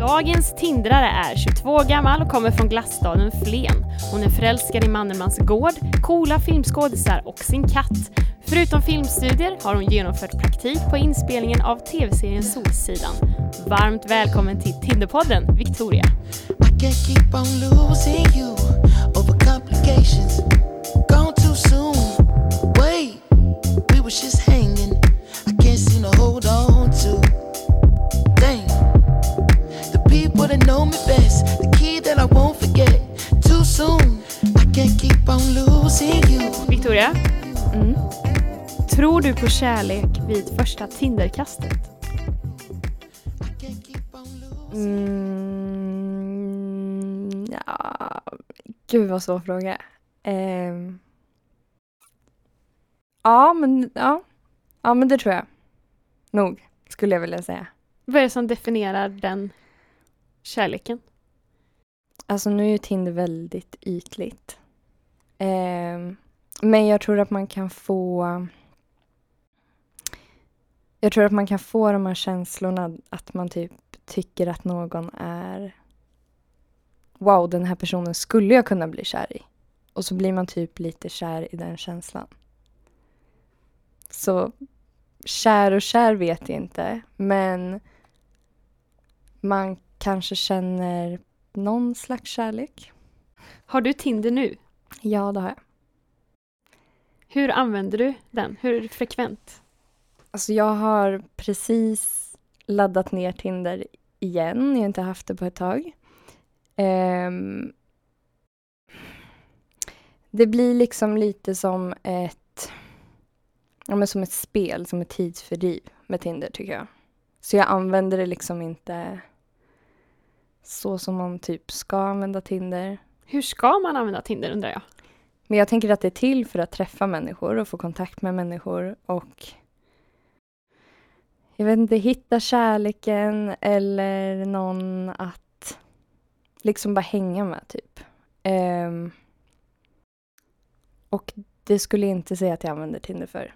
Dagens tindrare är 22 år gammal och kommer från glasstaden Flen. Hon är förälskad i Mannermans gård, coola filmskådisar och sin katt. Förutom filmstudier har hon genomfört praktik på inspelningen av tv-serien Solsidan. Varmt välkommen till Tinderpodden, Victoria. Victoria, Mm. tror du på kärlek vid första Tinderkastet? Mm, ja, gud vad svår fråga. Ehm. ja, men ja. ja, men det tror jag. Nog, skulle jag vilja säga. Vad är det som definierar den kärleken? Alltså nu är ju Tinder väldigt ytligt. Ehm, men jag tror att man kan få... Jag tror att man kan få de här känslorna att man typ tycker att någon är... Wow, den här personen skulle jag kunna bli kär i. Och så blir man typ lite kär i den känslan. Så kär och kär vet jag inte, men man kanske känner någon slags kärlek. Har du Tinder nu? Ja, det har jag. Hur använder du den? Hur frekvent? Alltså jag har precis laddat ner Tinder igen. Jag har inte haft det på ett tag. Ehm, det blir liksom lite som ett, ja, men som ett spel, som ett tidsfördriv med Tinder tycker jag. Så jag använder det liksom inte så som man typ ska använda Tinder. Hur ska man använda Tinder undrar jag? Men jag tänker att det är till för att träffa människor och få kontakt med människor och jag vet inte, hitta kärleken eller någon att liksom bara hänga med typ. Ehm, och det skulle jag inte säga att jag använder Tinder för.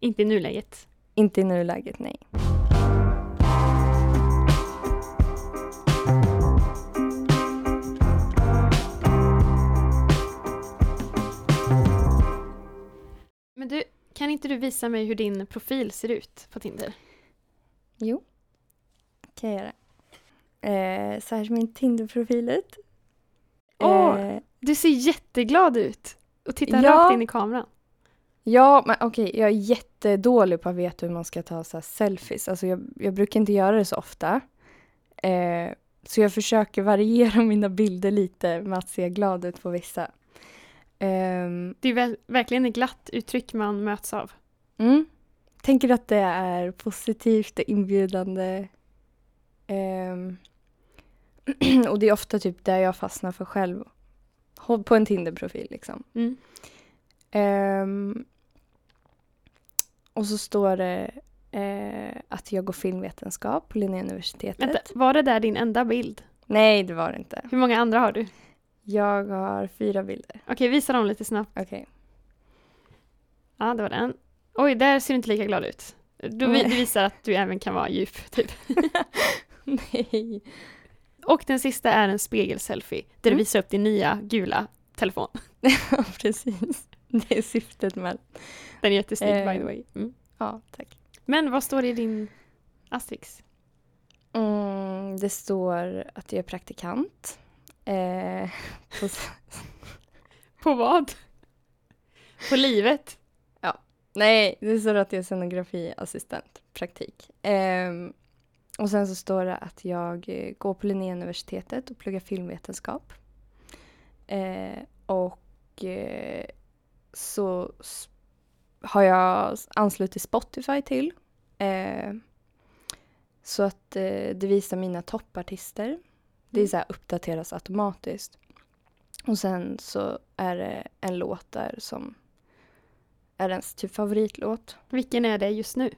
Inte i nuläget. Inte i nuläget, nej. Kan inte du visa mig hur din profil ser ut på Tinder? Jo, kan jag göra. Eh, så här ser min Tinder-profil ut. Åh! Eh, Du ser jätteglad ut och tittar Ja. rakt in i kameran. Ja, men okej, jag är jättedålig på att veta hur man ska ta så selfies. Alltså jag, jag brukar inte göra det så ofta. Eh, så jag försöker variera mina bilder lite med att se glad ut på vissa. Ehm, Det är väl, verkligen ett glatt uttryck man möts av. mm, tänker att det är positivt och inbjudande. Ehm, och det är ofta typ där jag fastnar för själv. På en Tinder-profil liksom. Mm. Ehm, och så står det eh, att jag går filmvetenskap på Linnéuniversitetet. Vänta, var det där din enda bild? Nej, det var det inte. Hur många andra har du? Jag har fyra bilder. Okej, visa dem lite snabbt. Okej. Ja, det var den. Oj, där ser du inte lika glad ut. Du, det visar att du även kan vara djup, typ. Nej. Och den sista är en spegelselfie, där du Mm. visar upp din nya gula telefon. Ja, precis. Det är syftet med Den är jättesnygg, by Eh. the way. Mm. Ja, tack. Men vad står det i din Asterix? Mm, det står att jag är praktikant. Eh, på, På vad? På livet? nej, det står att jag är scenografiassistent, praktik. Ehm, och sen så står det att jag eh, går på Linnéuniversitetet och pluggar filmvetenskap. Eh, och eh, så har jag anslutit Spotify till. Eh, så att eh, det visar mina toppartister. Det är Mm. så här uppdateras automatiskt. Och sen så är det en låt där som är ens typ favoritlåt. Vilken är det just nu?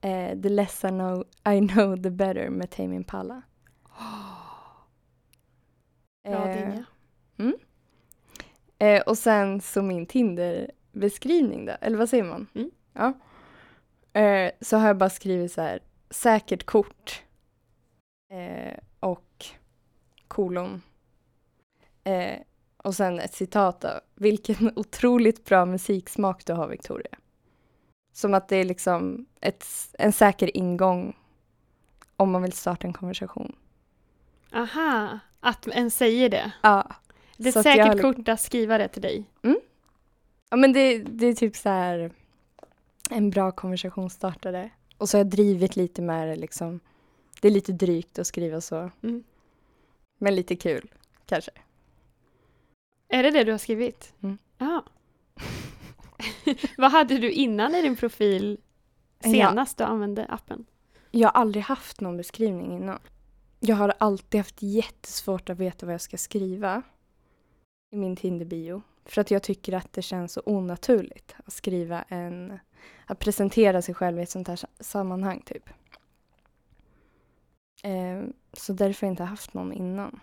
Eh, the less I know, I know the better med Tame Impala. Bra Eh, dinga. Eh, och sen så min Tinder-beskrivning då, eller vad säger man? Mm. Ja. Eh, så har jag bara skrivit så här, säkert kort, Eh, kolon. Eh, och sen ett citat då. Vilken otroligt bra musiksmak du har Victoria. Som att det är liksom ett, en säker ingång om man vill starta en konversation. Aha, att en säger det. Ja. Det är Så säkert har kort att skriva det till dig. Ja men det, det är typ så här en bra konversationsstartare. Och så har jag drivit lite med det liksom. Det är lite drygt att skriva så. Mm. Men lite kul, kanske. Är det det du har skrivit? Mm. Ja. Vad hade du innan i din profil Ja. senast du använde appen? Jag har aldrig haft någon beskrivning innan. Jag har alltid haft jättesvårt att veta vad jag ska skriva i min Tinder-bio. För att jag tycker att det känns så onaturligt att skriva en... Att presentera sig själv i ett sånt här sa- sammanhang, typ. Eh, så därför har jag inte haft någon innan.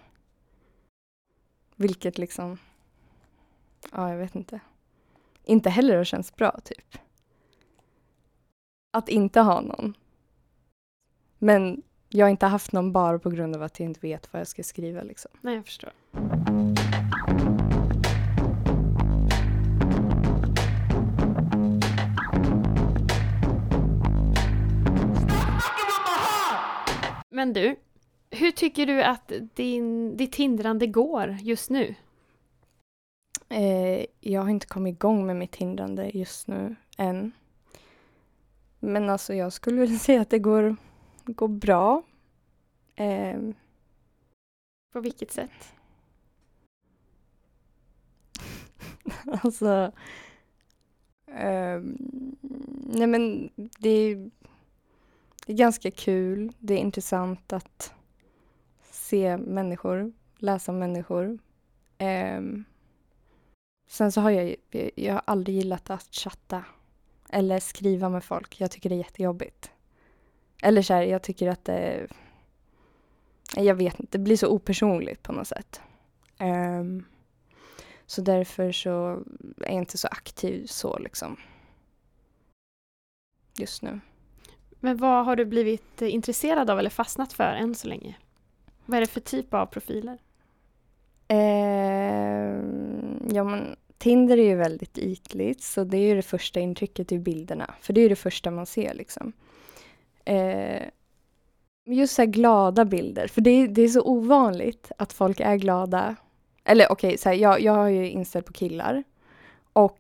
Vilket liksom... Ja, jag vet inte. Inte heller har känts bra, typ. Att inte ha någon. Men jag har inte haft någon bara på grund av att jag inte vet vad jag ska skriva. Liksom. Nej, jag förstår. Men du, hur tycker du att din, ditt hindrande går just nu? Eh, jag har inte kommit igång med mitt hindrande just nu än. Men alltså jag skulle vilja säga att det går, går bra. Eh, På vilket sätt? alltså... ehm, nej men det det är ganska kul. Det är intressant att se människor, läsa om människor. Um, sen så har jag, jag har aldrig gillat att chatta eller skriva med folk. Jag tycker det är jättejobbigt. Eller så här, jag tycker att det... Jag vet inte, det blir så opersonligt på något sätt. Um, så därför så är jag inte så aktiv så liksom. Just nu. Men vad har du blivit intresserad av eller fastnat för än så länge? Vad är det för typ av profiler? Eh, ja men Tinder är ju väldigt ytligt så det är ju det första intrycket i bilderna. För det är ju det första man ser liksom. Eh, just så här glada bilder, för det är, det är så ovanligt att folk är glada. Eller okej, så här, jag, jag har ju inställt på killar. Och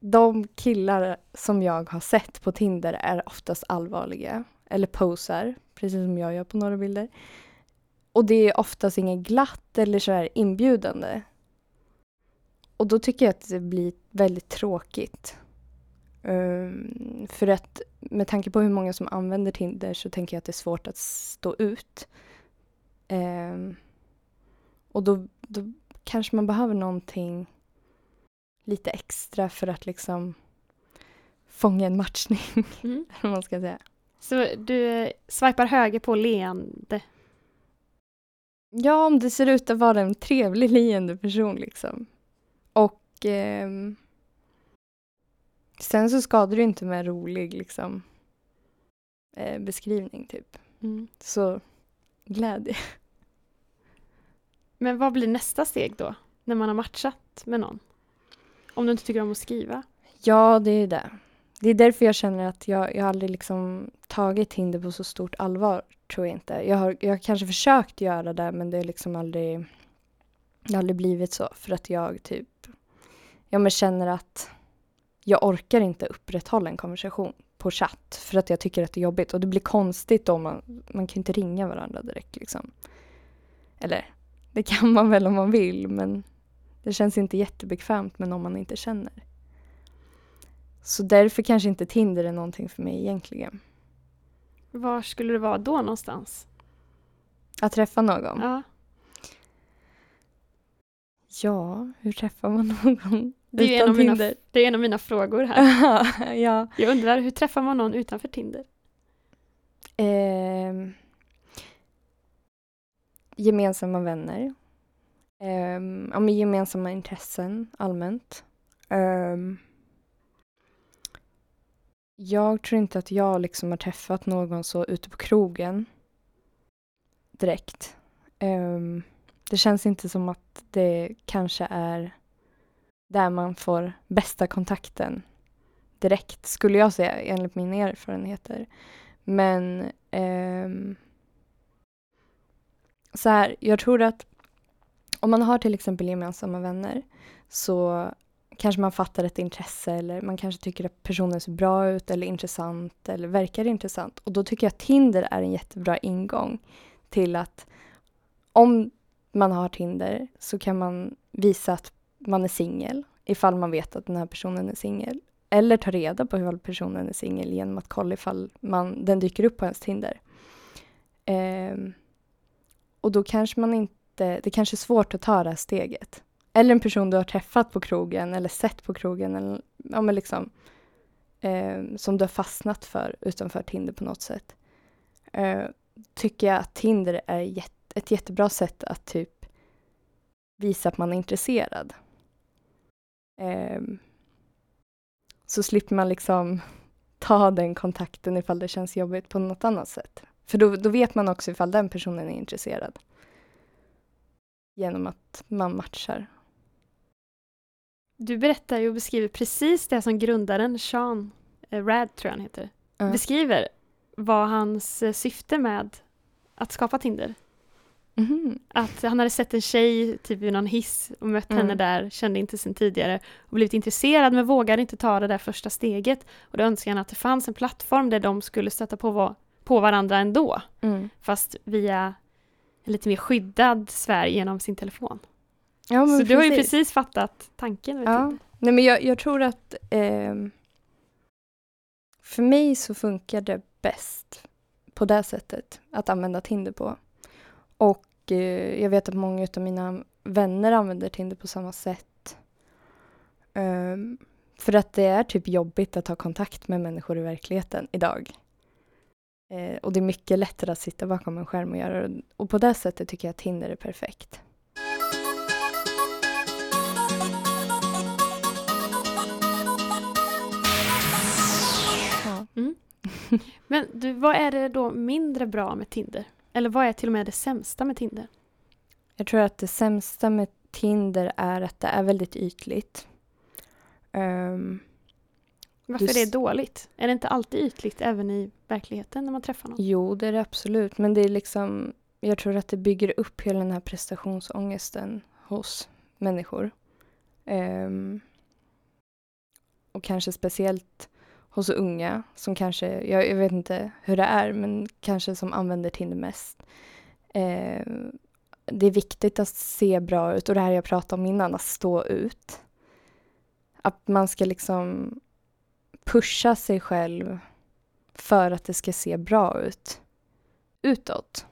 de killar som jag har sett på Tinder är oftast allvarliga. Eller posar, precis som jag gör på några bilder. Och det är oftast inget glatt eller så här inbjudande. Och då tycker jag att det blir väldigt tråkigt. Um, för att med tanke på hur många som använder Tinder så tänker jag att det är svårt att stå ut. Um, och då, då kanske man behöver någonting lite extra för att liksom fånga en matchning, Mm. man ska säga. Så du eh, swipar höger på leende. Ja, om det ser ut att vara en trevlig leende person liksom. Och ehm, sen så skadar det inte med rolig liksom eh, beskrivning typ. Mm. Så glädje. Men vad blir nästa steg då? När man har matchat med någon? Om du inte tycker om att skriva? Ja, det är det. Det är därför jag känner att jag, jag aldrig liksom tagit Tinder på så stort allvar, tror jag inte. Jag har, jag har kanske försökt göra det, men det har liksom aldrig, det har aldrig blivit så. För att jag typ, jag men känner att jag orkar inte upprätthålla en konversation på chatt. För att jag tycker att det är jobbigt. Och det blir konstigt då man, man kan inte ringa varandra direkt liksom. Eller, det kan man väl om man vill, men det känns inte jättebekvämt med någon man inte känner. Så därför kanske inte Tinder är någonting för mig egentligen. Var skulle du vara då någonstans? Att träffa någon? Ja. Ja, hur träffar man någon Det är, utan av mina, Tinder? det är en av mina frågor här. ja. Jag undrar, hur träffar man någon utanför Tinder? Ehm, gemensamma vänner. Um, ja, med gemensamma intressen allmänt. Um, jag tror inte att jag liksom har träffat någon så ute på krogen. direkt. Um, det känns inte som att det kanske är där man får bästa kontakten direkt, skulle jag säga, enligt mina erfarenheter. Men um, så här, jag tror att om man har till exempel gemensamma vänner så kanske man fattar ett intresse eller man kanske tycker att personen ser bra ut eller intressant eller verkar intressant. Och då tycker jag att Tinder är en jättebra ingång till att om man har Tinder så kan man visa att man är singel ifall man vet att den här personen är singel. Eller ta reda på ifall personen är singel genom att kolla ifall man, den dyker upp på ens Tinder. Eh, och då kanske man inte, Eh, det kanske är svårt att ta det här steget. Eller en person du har träffat på krogen eller sett på krogen eller ja, men liksom, eh, som du har fastnat för utanför Tinder på något sätt. Eh, tycker jag att Tinder är jätte, ett jättebra sätt att typ visa att man är intresserad. Eh, så slipper man liksom ta den kontakten ifall det känns jobbigt på något annat sätt. För då, då vet man också ifall den personen är intresserad. Genom att man matchar. Du berättar ju och beskriver precis det som grundaren, Sean eh, Rad tror jag han heter, Ja. beskriver var hans eh, syfte med att skapa Tinder. Mhm. Att han hade sett en tjej typ i någon hiss och mött Mm. henne där, kände inte sen tidigare och blivit intresserad men vågade inte ta det där första steget. Och då önskade han att det fanns en plattform där de skulle stöta på, på varandra ändå. Mm. Fast via en lite mer skyddad sfär genom sin telefon. Ja, Så du har ju precis fattat tanken Ja. Nej, men jag, jag tror att ehm, för mig så funkar det bäst på det sättet att använda Tinder på. Och eh, jag vet att många av mina vänner använder Tinder på samma sätt. Ehm, för att det är typ jobbigt att ha kontakt med människor i verkligheten idag. Eh, och det är mycket lättare att sitta bakom en skärm och göra det. Och på det sättet tycker jag att Tinder är perfekt. Ja. Men du, vad är det då mindre bra med Tinder? Eller vad är till och med det sämsta med Tinder? Jag tror att det sämsta med Tinder är att det är väldigt ytligt. Ehm, Varför Du är det dåligt? Är det inte alltid ytligt även i verkligheten när man träffar någon? jo, det är det absolut. Men det är liksom, jag tror att det bygger upp hela den här prestationsångesten hos människor. Ehm, och kanske speciellt hos unga som kanske, jag, jag vet inte hur det är, men kanske som använder Tinder mest. Ehm, det är viktigt att se bra ut och det här jag pratade om innan, att stå ut. Att man ska liksom pusha sig själv för att det ska se bra ut utåt.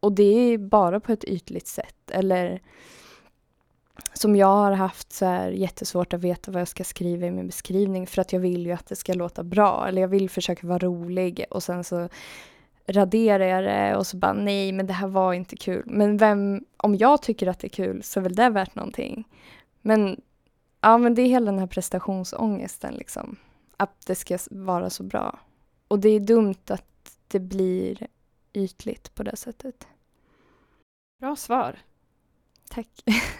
Och det är bara på ett ytligt sätt. Eller som jag har haft så här jättesvårt att veta vad jag ska skriva i min beskrivning för att jag vill ju att det ska låta bra. Eller jag vill försöka vara rolig och sen så raderar jag det och så bara nej men det här var inte kul. Men vem, om jag tycker att det är kul så är väl det värt någonting. Men ja men det är hela den här prestationsångesten liksom. Att det ska vara så bra. Och det är dumt att det blir ytligt på det sättet. Bra svar. Tack.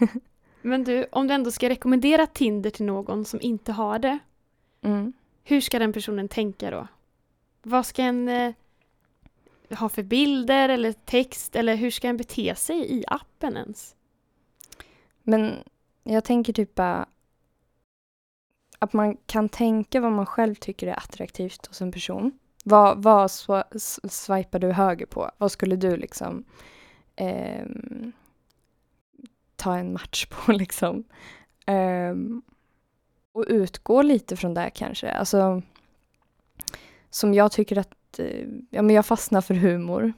Men du, om du ändå ska rekommendera Tinder till någon som inte har det, Mm. hur ska den personen tänka då? Vad ska en eh, ha för bilder eller text eller hur ska en bete sig i appen ens? Men jag tänker typ bara att man kan tänka vad man själv tycker är attraktivt hos en person. Vad, vad swipar du höger på? Vad skulle du liksom ehm, ta en match på liksom? Ehm, och utgå lite från det kanske. Alltså, som jag tycker att, eh, ja men jag fastnar för humor.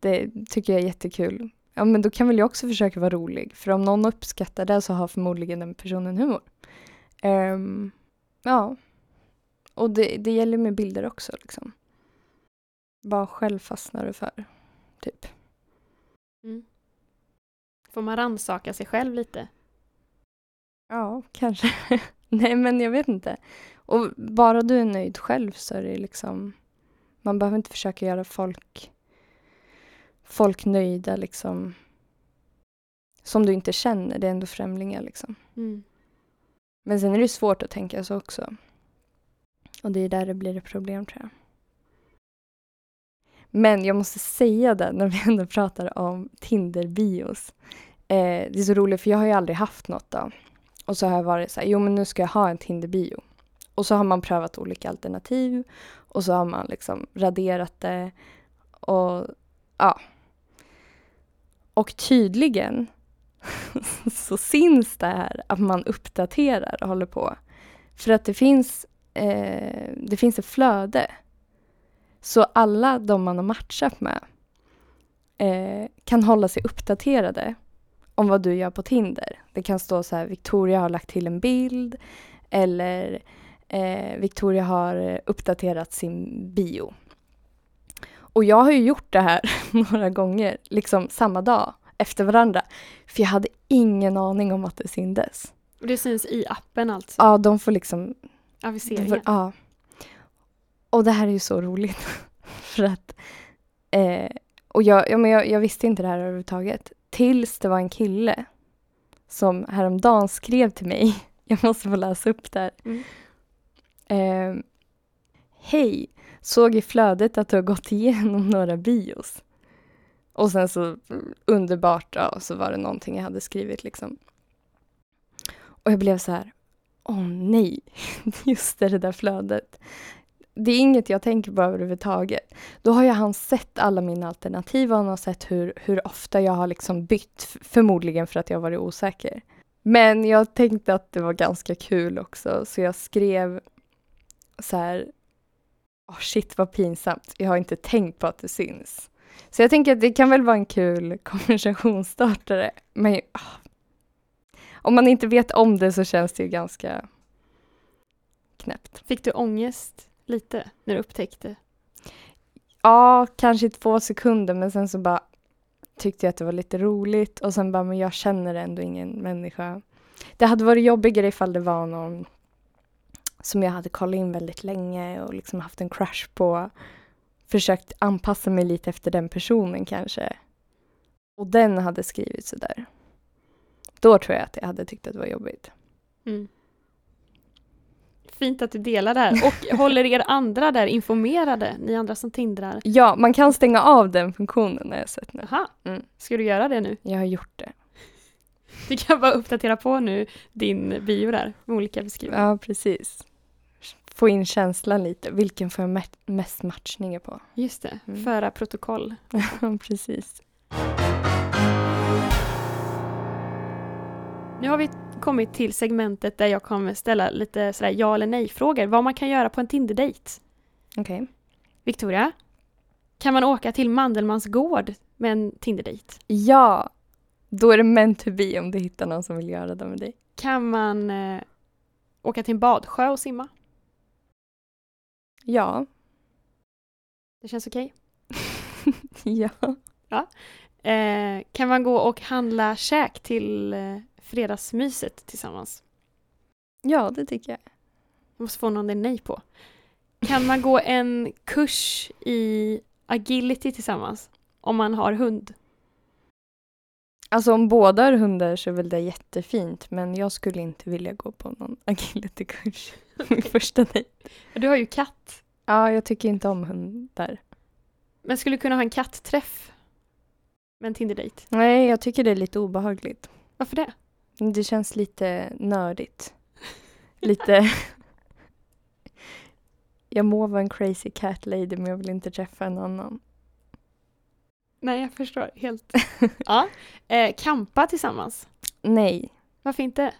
Det tycker jag är jättekul. Ja men då kan väl jag också försöka vara rolig. För om någon uppskattar det så har förmodligen den personen humor. Ehm, ja. Och det, det gäller med bilder också liksom. Vad själv fastnar du för? Typ. Mm. Får man rannsaka sig själv lite? Ja, kanske. Nej men jag vet inte. Och bara du är nöjd själv så är det liksom. Man behöver inte försöka göra folk folk nöjda liksom. Som du inte känner, det är ändå främlingar liksom. Mm. Men sen är det svårt att tänka så också. Och det är där det blir ett problem tror jag. Men jag måste säga det när vi ändå pratar om Tinder-bios. Eh, det är så roligt för jag har ju aldrig haft något då. Och så har jag varit så här, jo men nu ska jag ha en Tinder-bio. Och så har man prövat olika alternativ och så har man liksom raderat det. Och ja. Och tydligen så syns det här att man uppdaterar och håller på. För att det finns, eh, det finns ett flöde. Så alla de man har matchat med eh, kan hålla sig uppdaterade om vad du gör på Tinder. Det kan stå så här, Victoria har lagt till en bild eller eh, Victoria har uppdaterat sin bio. Och jag har ju gjort det här några gånger, liksom samma dag efter varandra. För jag hade ingen aning om att det syndes. Och det syns i appen alltså? Ja, de får liksom... De Aviseringar? får, ja. Och det här är ju så roligt. för att... Eh, och jag, ja, men jag, jag visste inte det här överhuvudtaget. Tills det var en kille som häromdagen skrev till mig. Jag måste få läsa upp det här. Mm. Eh, Hej, såg i flödet att du har gått igenom några bios. Och sen så underbart, ja, så var det någonting jag hade skrivit liksom. Och jag blev så här, åh nej, just det, det där flödet. Det är inget jag tänker på överhuvudtaget. Då har ju han sett alla mina alternativ och han har sett hur, hur ofta jag har liksom bytt, förmodligen för att jag har varit osäker. Men jag tänkte att det var ganska kul också, så jag skrev så här, oh shit vad pinsamt, jag har inte tänkt på att det syns. Så jag tänker att det kan väl vara en kul konversationsstartare. Men ah, om man inte vet om det så känns det ju ganska knäppt. Fick du ångest lite när du upptäckte? Ja, kanske i två sekunder men sen så bara tyckte jag att det var lite roligt och sen bara, men jag känner ändå ingen människa. Det hade varit jobbigare ifall det var någon som jag hade kollat in väldigt länge och liksom haft en crush på. Försökt anpassa mig lite efter den personen kanske. Och den hade skrivit sådär. Då tror jag att jag hade tyckt att det var jobbigt. Mm. Fint att du delar det här och håller er andra där informerade, ni andra som tindrar. Ja, man kan stänga av den funktionen har jag sett nu. Jaha, Mm. ska du göra det nu? Jag har gjort det. Du kan bara uppdatera på nu din bio där med olika beskrivningar. Ja, precis. Få in känslan lite. Vilken får jag me- mest matchningar på? Just det, Mm. föra protokoll. Precis. Nu har vi kommit till segmentet där jag kommer ställa lite sådär ja eller nej-frågor. Vad man kan göra på en Tinder-dejt. Okej. Victoria, kan man åka till Mandelmans gård med en Tinder-dejt? Ja, då är det meant to be om du hittar någon som vill göra det med dig. Kan man eh, åka till en badsjö och simma? Ja. Det känns okej. ja. Eh, kan man gå och handla käk till eh, fredagsmyset tillsammans? Ja, det tycker jag. Jag måste få någon det är nej på. Kan man gå en kurs i agility tillsammans? Om man har hund? Alltså om båda har hundar så är väl det jättefint men jag skulle inte vilja gå på någon agilitykurs. Min första dejt. Du har ju katt. Ja, jag tycker inte om hundar. Men skulle du kunna ha en kattträff? Med en Tinder-dejt? Nej, jag tycker det är lite obehagligt. Varför det? Det känns lite nördigt. Lite... jag må vara en crazy cat lady men jag vill inte träffa en annan. Nej, jag förstår helt. ja. Eh, kampa tillsammans? Nej, Varför inte?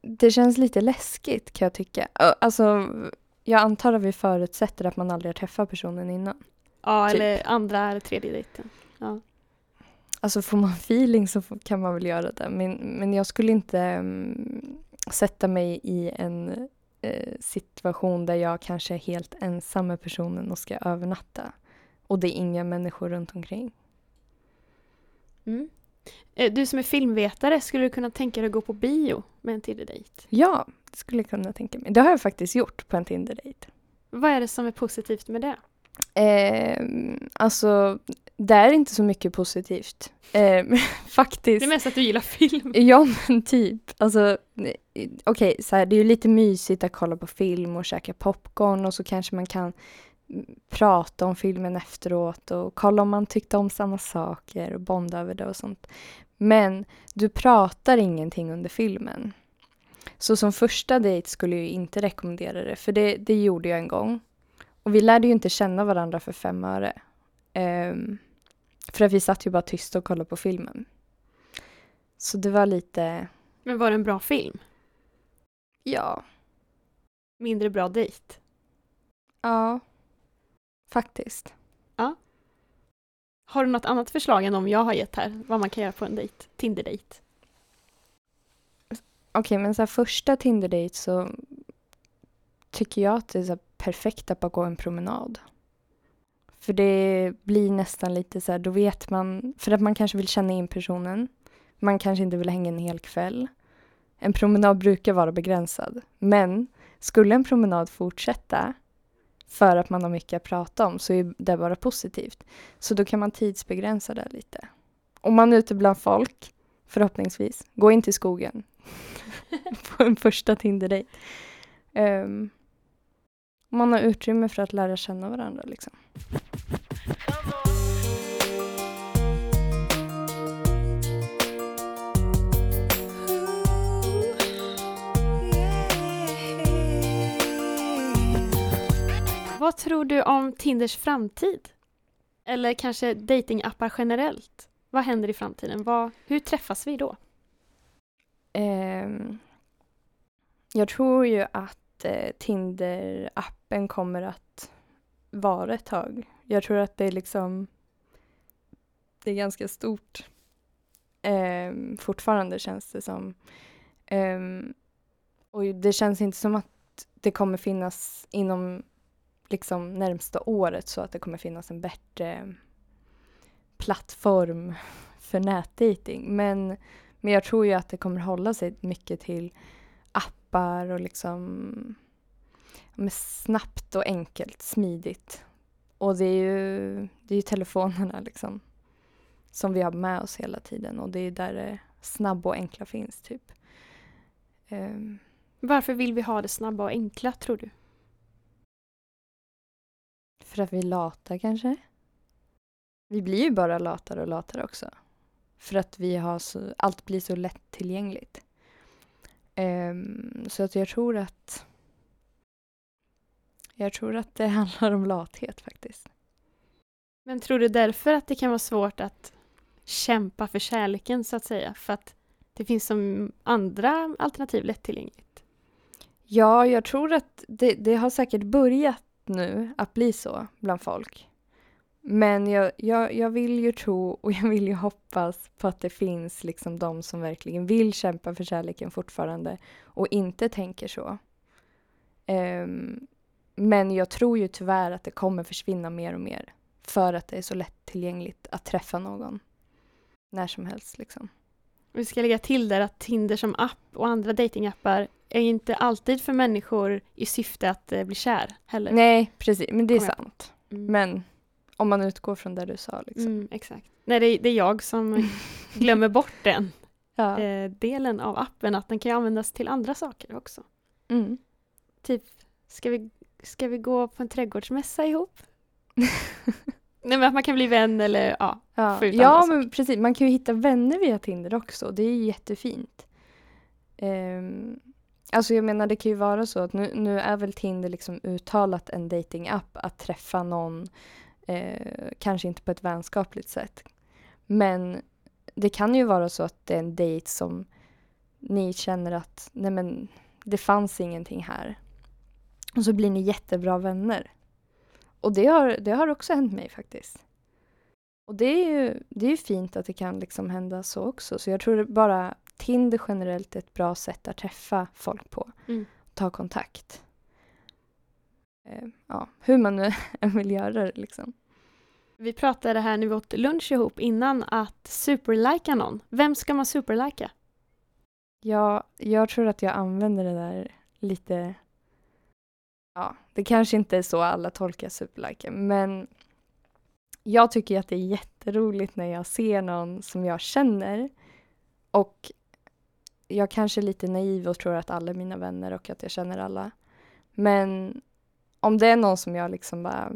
det känns lite läskigt kan jag tycka. Alltså, jag antar att vi förutsätter att man aldrig har träffat personen innan. Ja, Typ. eller andra eller tredje dejten. Alltså får man feeling så kan man väl göra det. Men, men jag skulle inte mm, sätta mig i en eh, situation där jag kanske är helt ensam med personen och ska övernatta. Och det är inga människor runt omkring. Mm. Eh, du som är filmvetare, skulle du kunna tänka dig att gå på bio med en Tinder-dejt? Ja, det skulle jag kunna tänka mig. Det har jag faktiskt gjort på en Tinder-dejt. Vad är det som är positivt med det? Eh, alltså, Det är inte så mycket positivt. Eh, faktiskt. Det är mest att du gillar film. Ja men typ. Alltså, eh, okej, så här, det är ju lite mysigt att kolla på film och käka popcorn och så kanske man kan prata om filmen efteråt och kolla om man tyckte om samma saker och bonda över det och sånt. Men du pratar ingenting under filmen. Så som första dejt skulle jag inte rekommendera det, för det, det gjorde jag en gång. Och vi lärde ju inte känna varandra för fem öre. Um, för att vi satt ju bara tysta och kollade på filmen. Så det var lite, Men var det en bra film? ja, Mindre bra dejt? ja, faktiskt. Har du något annat förslag än de jag har gett här? Vad man kan göra på en dejt? Tinder-dejt? Okej, men så här, första Tinder-date så tycker jag att det är så perfekt att bara gå en promenad. För det blir nästan lite så här, då vet man, för att man kanske vill känna in personen. Man kanske inte vill hänga en hel kväll. En promenad brukar vara begränsad. Men skulle en promenad fortsätta för att man har mycket att prata om så är det bara positivt. Så då kan man tidsbegränsa det lite. Om man är ute bland folk, förhoppningsvis, gå in till skogen på en första Tinder-dejt. Um, man har utrymme för att lära känna varandra. Liksom. Vad tror du om Tinders framtid? Eller kanske datingappar generellt? Vad händer i framtiden? Vad, hur träffas vi då? Um, jag tror ju att eh, Tinder-appen kommer att vara ett tag. Jag tror att det är liksom det är ganska stort. um, fortfarande känns det som. Um, och det känns inte som att det kommer finnas inom liksom närmsta året så att det kommer finnas en bättre plattform för nätdating. Men men jag tror ju att det kommer hålla sig mycket till appar och liksom med snabbt och enkelt, smidigt. Och det är ju, det är ju telefonerna liksom som vi har med oss hela tiden och det är där det snabba och enkla finns typ. Um, Varför vill vi ha det snabba och enkla tror du? För att vi är lata kanske? Vi blir ju bara latare och latare också. För att vi har så, allt blir så lättillgängligt. Um, så att jag tror att jag tror att det handlar om lathet faktiskt. Men tror du därför att det kan vara svårt att kämpa för kärleken så att säga? För att det finns som andra alternativ lättillgängligt? Ja, jag tror att det, det har säkert börjat nu att bli så bland folk. Men jag, jag, jag vill ju tro och jag vill ju hoppas på att det finns liksom de som verkligen vill kämpa för kärleken fortfarande och inte tänker så. Um, men jag tror ju tyvärr att det kommer försvinna mer och mer för att det är så lättillgängligt att träffa någon när som helst. Liksom. Vi ska lägga till där att Tinder som app och andra datingappar är inte alltid för människor i syfte att eh, bli kär heller. Nej, precis. Men det är sant. Mm. Men om man utgår från det du sa. Liksom. Mm, exakt. Nej, det är, det är jag som glömmer bort den Ja. eh, delen av appen, att den kan användas till andra saker också. Mm. Typ, ska vi, ska vi gå på en trädgårdsmässa ihop? Nej, men att man kan bli vän eller ja. Ja, ja men precis. Man kan ju hitta vänner via Tinder också. Det är ju jättefint. Um, alltså jag menar det kan ju vara så att nu, nu är väl Tinder liksom uttalat en datingapp att träffa någon eh, kanske inte på ett vänskapligt sätt. Men det kan ju vara så att det är en dejt som ni känner att nej men det fanns ingenting här. Och så blir ni jättebra vänner. Och det har, det har också hänt mig faktiskt. Och det är ju det är fint att det kan liksom hända så också. Så jag tror bara Tinder generellt är ett bra sätt att träffa folk på. Mm. Ta kontakt. Eh, ja, hur man nu än vill göra det liksom. Vi pratade här när vi åt lunch ihop innan att superlika någon. Vem ska man superlika? Ja, jag tror att jag använder det där lite... Ja, det kanske inte är så alla tolkar superlike, men jag tycker att det är jätteroligt när jag ser någon som jag känner och jag kanske är lite naiv och tror att alla är mina vänner och att jag känner alla. Men om det är någon som jag liksom bara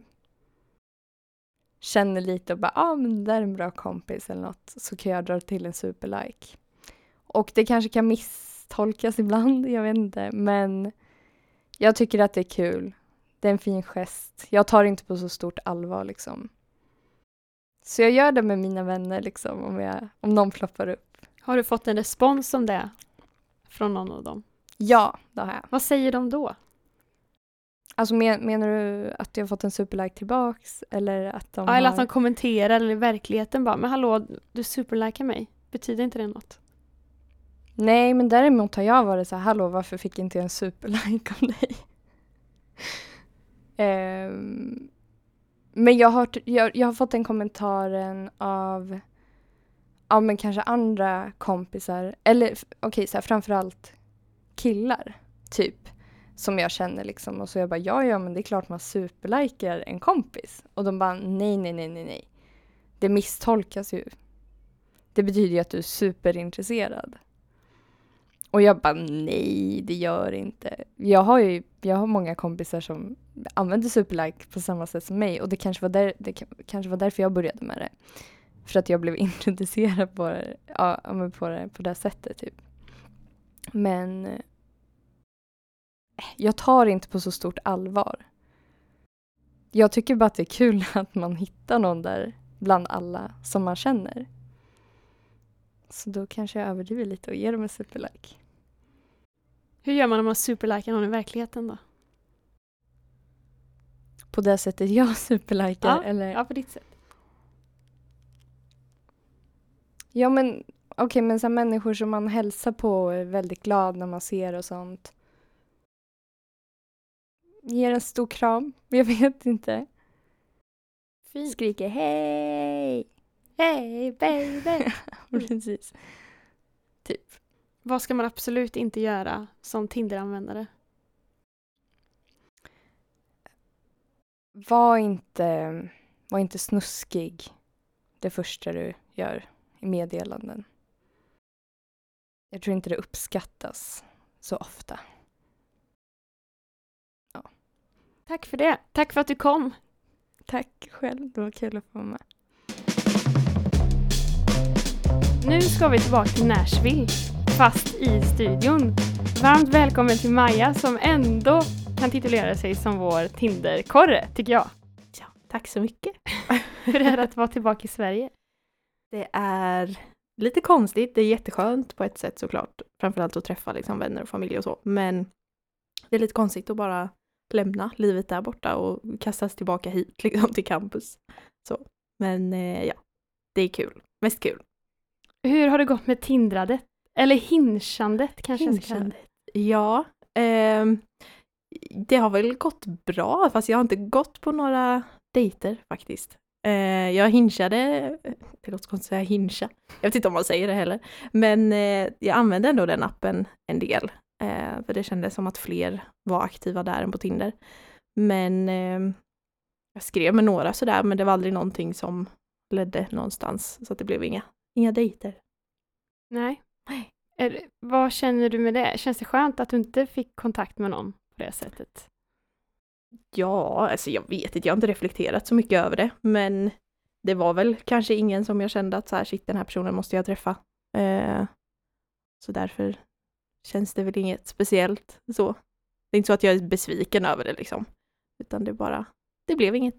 känner lite och bara, ja ah, men det där är en bra kompis eller något, så kan jag dra till en superlike. Och det kanske kan misstolkas ibland, jag vet inte, men jag tycker att det är kul. Det är en fin gest. Jag tar det inte på så stort allvar liksom. Så jag gör det med mina vänner liksom, om, jag, om någon ploppar upp. Har du fått en respons om det från någon av dem? Ja, det har jag. Vad säger de då? Alltså men, menar du att jag har fått en superlike tillbaks eller att de ja, eller har... att de kommenterar eller i verkligheten bara, men hallå, du superlikar mig. Betyder inte det något? Nej, men däremot har jag varit så här, hallå, varför fick inte jag en superlike av dig? um, men jag har, jag, jag har fått den kommentaren av, Ja men kanske andra kompisar, eller okej, okay, så här, framförallt killar, typ som jag känner liksom. Och så jag bara, ja, ja, men det är klart man superlikar en kompis. Och de bara, nej, nej, nej, nej, nej. Det misstolkas ju. Det betyder ju att du är superintresserad. Och jag bara, nej, det gör det inte. Jag har ju jag har många kompisar som använder superlike på samma sätt som mig och det kanske var, där, det kanske var därför jag började med det. För att jag blev introducerad på det, ja, på det, på det sättet. Typ. Men jag tar inte på så stort allvar. Jag tycker bara att det är kul att man hittar någon där bland alla som man känner. Så då kanske jag överdriver lite och ger dem en superlike. Hur gör man om man superlikar någon i verkligheten då? På det sättet jag superlikar? Ja, eller? ja på ditt sätt. Ja men okej okay, men så människor som man hälsar på och är väldigt glad när man ser och sånt ger en stor kram. Jag vet inte. Fint. Skriker hej! Hej baby! Precis. Typ. Vad ska man absolut inte göra som Tinder-användare? Var inte, var inte snuskig det första du gör i meddelanden. Jag tror inte det uppskattas så ofta. Tack för det. Tack för att du kom. Tack själv. Det var kul att få vara med. Nu ska vi tillbaka till Nashville, fast i studion. Varmt välkommen till Maja som ändå kan titulera sig som vår Tinder-korre, tycker jag. Ja, tack så mycket. Hur är det att vara tillbaka i Sverige? Det är lite konstigt. Det är jätteskönt på ett sätt såklart. Framförallt att träffa liksom, vänner och familj och så. Men det är lite konstigt att bara lämna livet där borta och kastas tillbaka hit liksom till campus. Så. Men eh, ja, det är kul. Mest kul. Hur har det gått med tindrandet? Eller hinchandet kanske hinchandet. Ja, eh, det har väl gått bra fast jag har inte gått på några dejter faktiskt. Eh, jag hinchade, det låter konstigt att säga hincha, jag vet inte om man säger det heller, men eh, jag använde ändå den appen en del Eh, för det kändes som att fler var aktiva där än på Tinder. Men eh, jag skrev med några sådär, men det var aldrig någonting som ledde någonstans. Så att det blev inga, inga dejter. Nej. Är, vad känner du med det? Känns det skönt att du inte fick kontakt med någon på det sättet? Ja, alltså jag vet inte, jag har inte reflekterat så mycket över det, men det var väl kanske ingen som jag kände att så här, shit, den här personen måste jag träffa. Eh, så därför känns det väl inget speciellt så. Det är inte så att jag är besviken över det liksom. Utan det bara, det blev inget.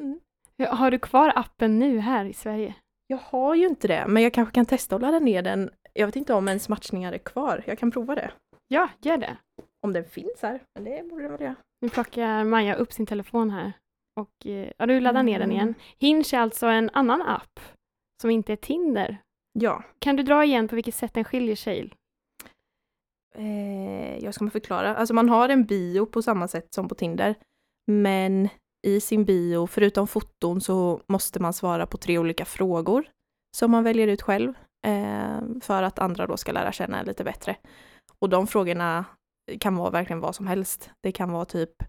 Mm. Har du kvar appen nu här i Sverige? Jag har ju inte det, men jag kanske kan testa att ladda ner den. Jag vet inte om ens matchningar är kvar. Jag kan prova det. Ja, gör det. Om den finns här, men det borde den väl göra. Nu plockar Maja upp sin telefon här. Och eh, ja, du laddar ner den igen. Mm. Hinge är alltså en annan app som inte är Tinder. Ja. Kan du dra igen på vilket sätt den skiljer sig? eh, jag ska förklara, alltså man har en bio på samma sätt som på Tinder, men i sin bio, förutom foton, så måste man svara på tre olika frågor som man väljer ut själv eh, för att andra då ska lära känna lite bättre. Och de frågorna kan vara verkligen vad som helst. Det kan vara typ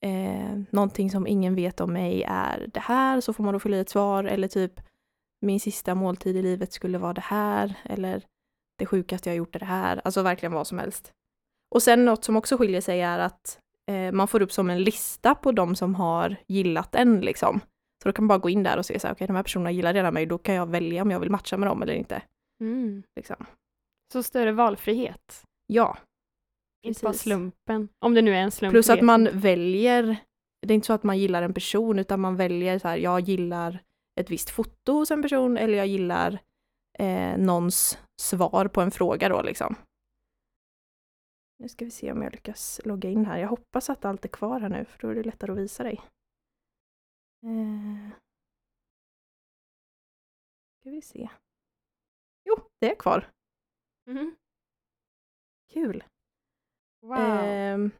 eh, någonting som ingen vet om mig är det här, så får man då fylla i ett svar. Eller typ min sista måltid i livet skulle vara det här. Eller det sjukaste jag har gjort är det här. Alltså verkligen vad som helst. Och sen något som också skiljer sig är att eh, man får upp som en lista på de som har gillat en liksom. Så då kan man bara gå in där och se så här, okej de här personerna gillar redan mig, då kan jag välja om jag vill matcha med dem eller inte. Mm. Liksom. Så större valfrihet. Ja, Inte bara slumpen. Om det nu är en slump. Plus att man väljer, det är inte så att man gillar en person utan man väljer så här, jag gillar ett visst foto hos en person eller jag gillar eh, någons svar på en fråga då liksom. Nu ska vi se om jag lyckas logga in här. Jag hoppas att allt är kvar här nu för då är det lättare att visa dig. Eh. Ska vi se. Jo, det är kvar. Mhm. Kul. Wow. Ehm,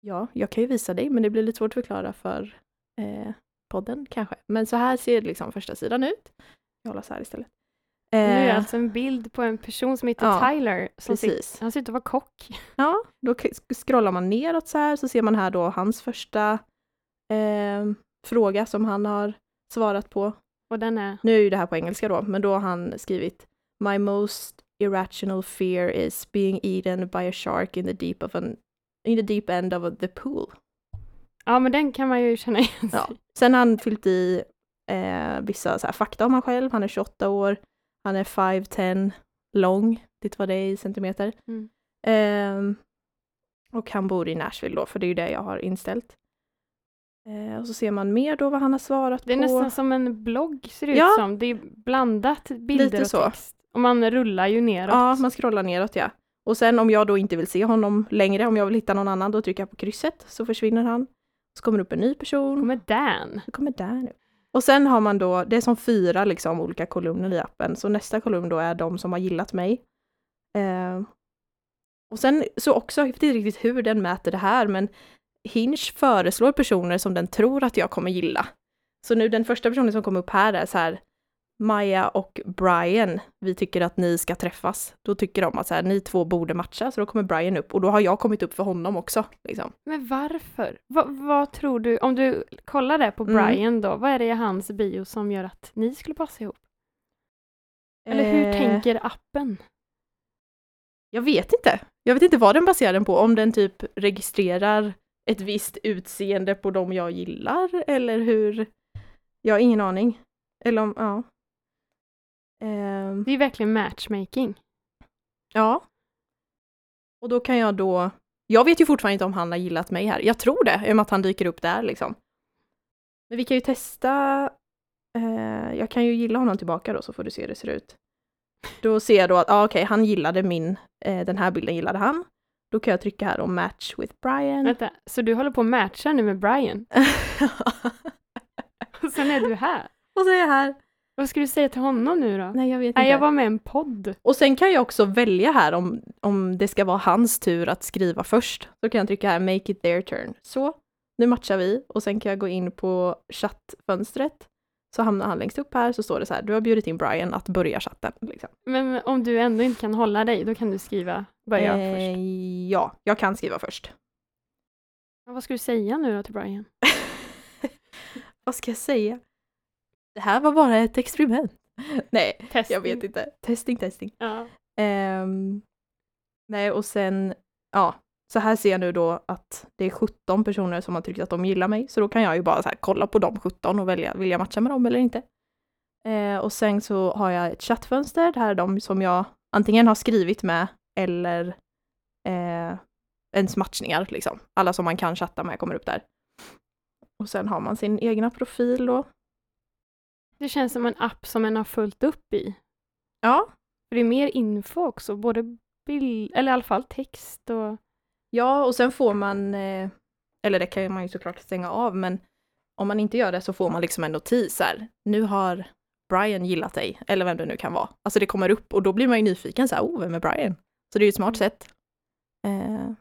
ja, jag kan ju visa dig, men det blir lite svårt att förklara för eh, podden kanske. Men så här ser liksom första sidan ut. Jag håller så här istället. nu är Eh, alltså en bild på en person som heter ja, Tyler. Som precis. han ser ut att vara kock. Ja, då scrollar man neråt så här så ser man här då hans första eh, fråga som han har svarat på. Och den är... Nu är ju det här på engelska då, men då har han skrivit My most irrational fear is being eaten by a shark in the deep of an in the deep end of the pool. Ja, men den kan man ju känna igen Ja. Sen har han fyllt i eh, vissa så här, fakta om han själv. Han är 28 år, han är 5'10 lång, det var det i centimeter. Mm. Ehm, och han bor i Nashville då, för det är ju det jag har inställt. Eh, och så ser man mer då vad han har svarat Det är på. nästan som en blogg ser det ut Ja. som. Det är blandat bilder Lite och så. text. Och man rullar ju neråt. Ja, man scrollar neråt ja. Och sen om jag då inte vill se honom längre, om jag vill hitta någon annan, då trycker jag på krysset så försvinner han. Så kommer det upp en ny person. kommer Dan. Det kommer där nu. Och sen har man då, det är som fyra liksom olika kolumner i appen, så nästa kolumn då är de som har gillat mig. Eh, och sen så också, jag vet inte riktigt hur den mäter det här, men Hinge föreslår personer som den tror att jag kommer gilla. Så nu den första personen som kom upp här är så här, Maja och Brian, vi tycker att ni ska träffas. Då tycker de att så här, ni två borde matcha, så då kommer Brian upp och då har jag kommit upp för honom också. Liksom. Men varför? Va, vad tror du, om du kollar där på Mm. Brian då, vad är det i hans bio som gör att ni skulle passa ihop? Eller hur Eh, tänker appen? Jag vet inte. Jag vet inte vad den baserar den på. Om den typ registrerar ett visst utseende på de jag gillar eller hur. Jag har ingen aning. Eller om, ja. Ehm, Det är verkligen matchmaking. ja. Och då kan jag då, jag vet ju fortfarande inte om han har gillat mig här. Jag tror det, i och med att han dyker upp där liksom. Men vi kan ju testa, eh, jag kan ju gilla honom tillbaka då så får du se hur det ser ut. Då ser jag då att, ah, okej, han gillade min, eh, den här bilden gillade han. Då kan jag trycka här om match with Brian. Vänta, så du håller på att matcha nu med Brian? Och sen är du här. och så är jag här. Vad ska du säga till honom nu då? Nej, jag vet Nej, inte. jag var med i en podd. Och sen kan jag också välja här om, om det ska vara hans tur att skriva först. Så kan jag trycka här make it their turn. Så, nu matchar vi och sen kan jag gå in på chattfönstret. Så hamnar han längst upp här så står det så här, du har bjudit in Brian att börja chatten. Liksom. Men om du ändå inte kan hålla dig, då kan du skriva börja Eh, först. Ja, jag kan skriva först. Ja, vad ska du säga nu då till Brian? Vad ska jag säga? Det här var bara ett experiment. Nej, Testing. jag vet inte. Testing, testing. Ja. Ehm, nej, och sen, ja, så här ser jag nu då att det är 17 personer som har tryckt att de gillar mig, så då kan jag ju bara så här kolla på de 17 och välja, vill jag matcha med dem eller inte? Eh, och sen så har jag ett chattfönster, det här är de som jag antingen har skrivit med eller eh, ens matchningar liksom. Alla som man kan chatta med kommer upp där. Och sen har man sin egna profil då. Det känns som en app som en har fullt upp i. Ja, För det är mer info också, både bild, eller i alla fall text och... Ja, och sen får man, eh, eller det kan man ju såklart stänga av, men om man inte gör det så får man liksom en notis här. Nu har Brian gillat dig, eller vem det nu kan vara. Alltså det kommer upp och då blir man ju nyfiken så här, oh, vem är Brian? Så det är ju ett smart sätt. Eh,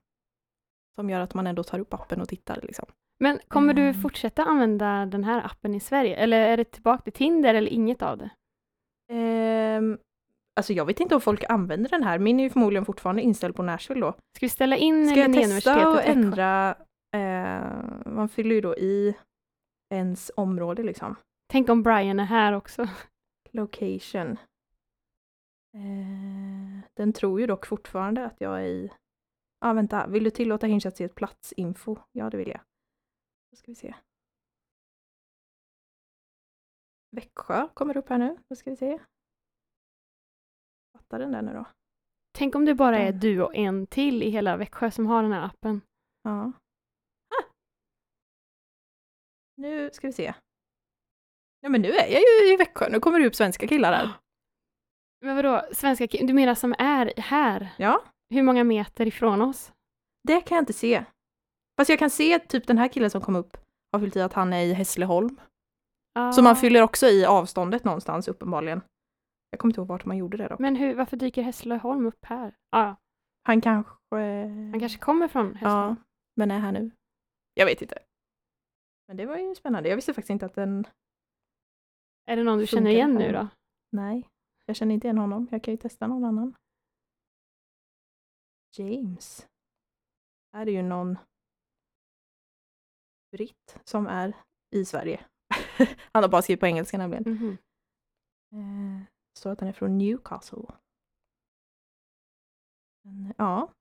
som gör att man ändå tar upp appen och tittar liksom. Men kommer du Mm. fortsätta använda den här appen i Sverige? Eller är det tillbaka till Tinder eller inget av det? Ehm, alltså jag vet inte om folk använder den här, min är ju förmodligen fortfarande inställd på Nashville då. Ska vi ställa in Ska jag testa och ändra Eh, man fyller ju då i ens område liksom. Tänk om Brian är här också. Location. Eh, den tror ju dock fortfarande att jag är i... Ja, ah, vänta. Vill du tillåta Hinge att se ett platsinfo? Ja, det vill jag. Då ska vi se. Växjö kommer upp här nu. Då ska vi se. Fattar den där nu då? Tänk om det bara är du och en till i hela Växjö som har den här appen. Ja. Ah! Nu ska vi se. Ja men nu är jag ju i Växjö. Nu kommer det upp svenska killar där. Men vadå, svenska ki- Du menar som är här? Ja, Hur många meter ifrån oss? det kan jag inte se. Fast jag kan se typ den här killen som kom upp har fyllt i att han är i Hässleholm. Så man Ah. fyller också i avståndet någonstans uppenbarligen. Jag kommer inte ihåg vart man gjorde det då. Men hur, varför dyker Hässleholm upp här? Ah, Han kanske... han kanske kommer från Ja, Hässleholm. men är här nu. Jag vet inte. Men det var ju spännande. Jag visste faktiskt inte att den... Är det någon du känner igen nu då? Nej, jag känner inte igen honom. Jag kan ju testa någon annan. James. Här är ju någon britt som är i Sverige. Han har bara skrivit på engelska nämligen. Mhm. Eh, står att han är från Newcastle. Men, ja.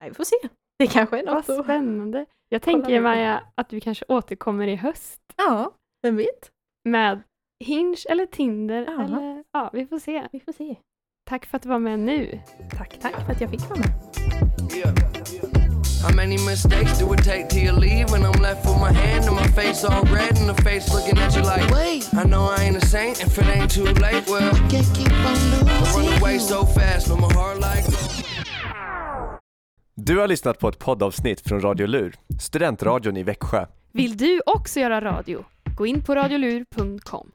Nej, vi får se. Det kanske är Vad något att... spännande. Jag tänker. Maja att du kanske återkommer i höst Ja, vem vet? med Hinge eller Tinder Ja. eller ja, vi får se. Vi får se. Tack för att du var med nu. Tack, tack för att jag fick vara med. How many mistakes do it take till you leave when I'm left with my hand and my face all red and the face looking at you like, Wait, I know I ain't a saint if it ain't too late. Well, can't keep on I losing run away so fast, no my heart like. Du har lyssnat på ett poddavsnitt från Radio Lur, studentradion i Växjö. Vill du också göra radio? Gå in på radiolur.com.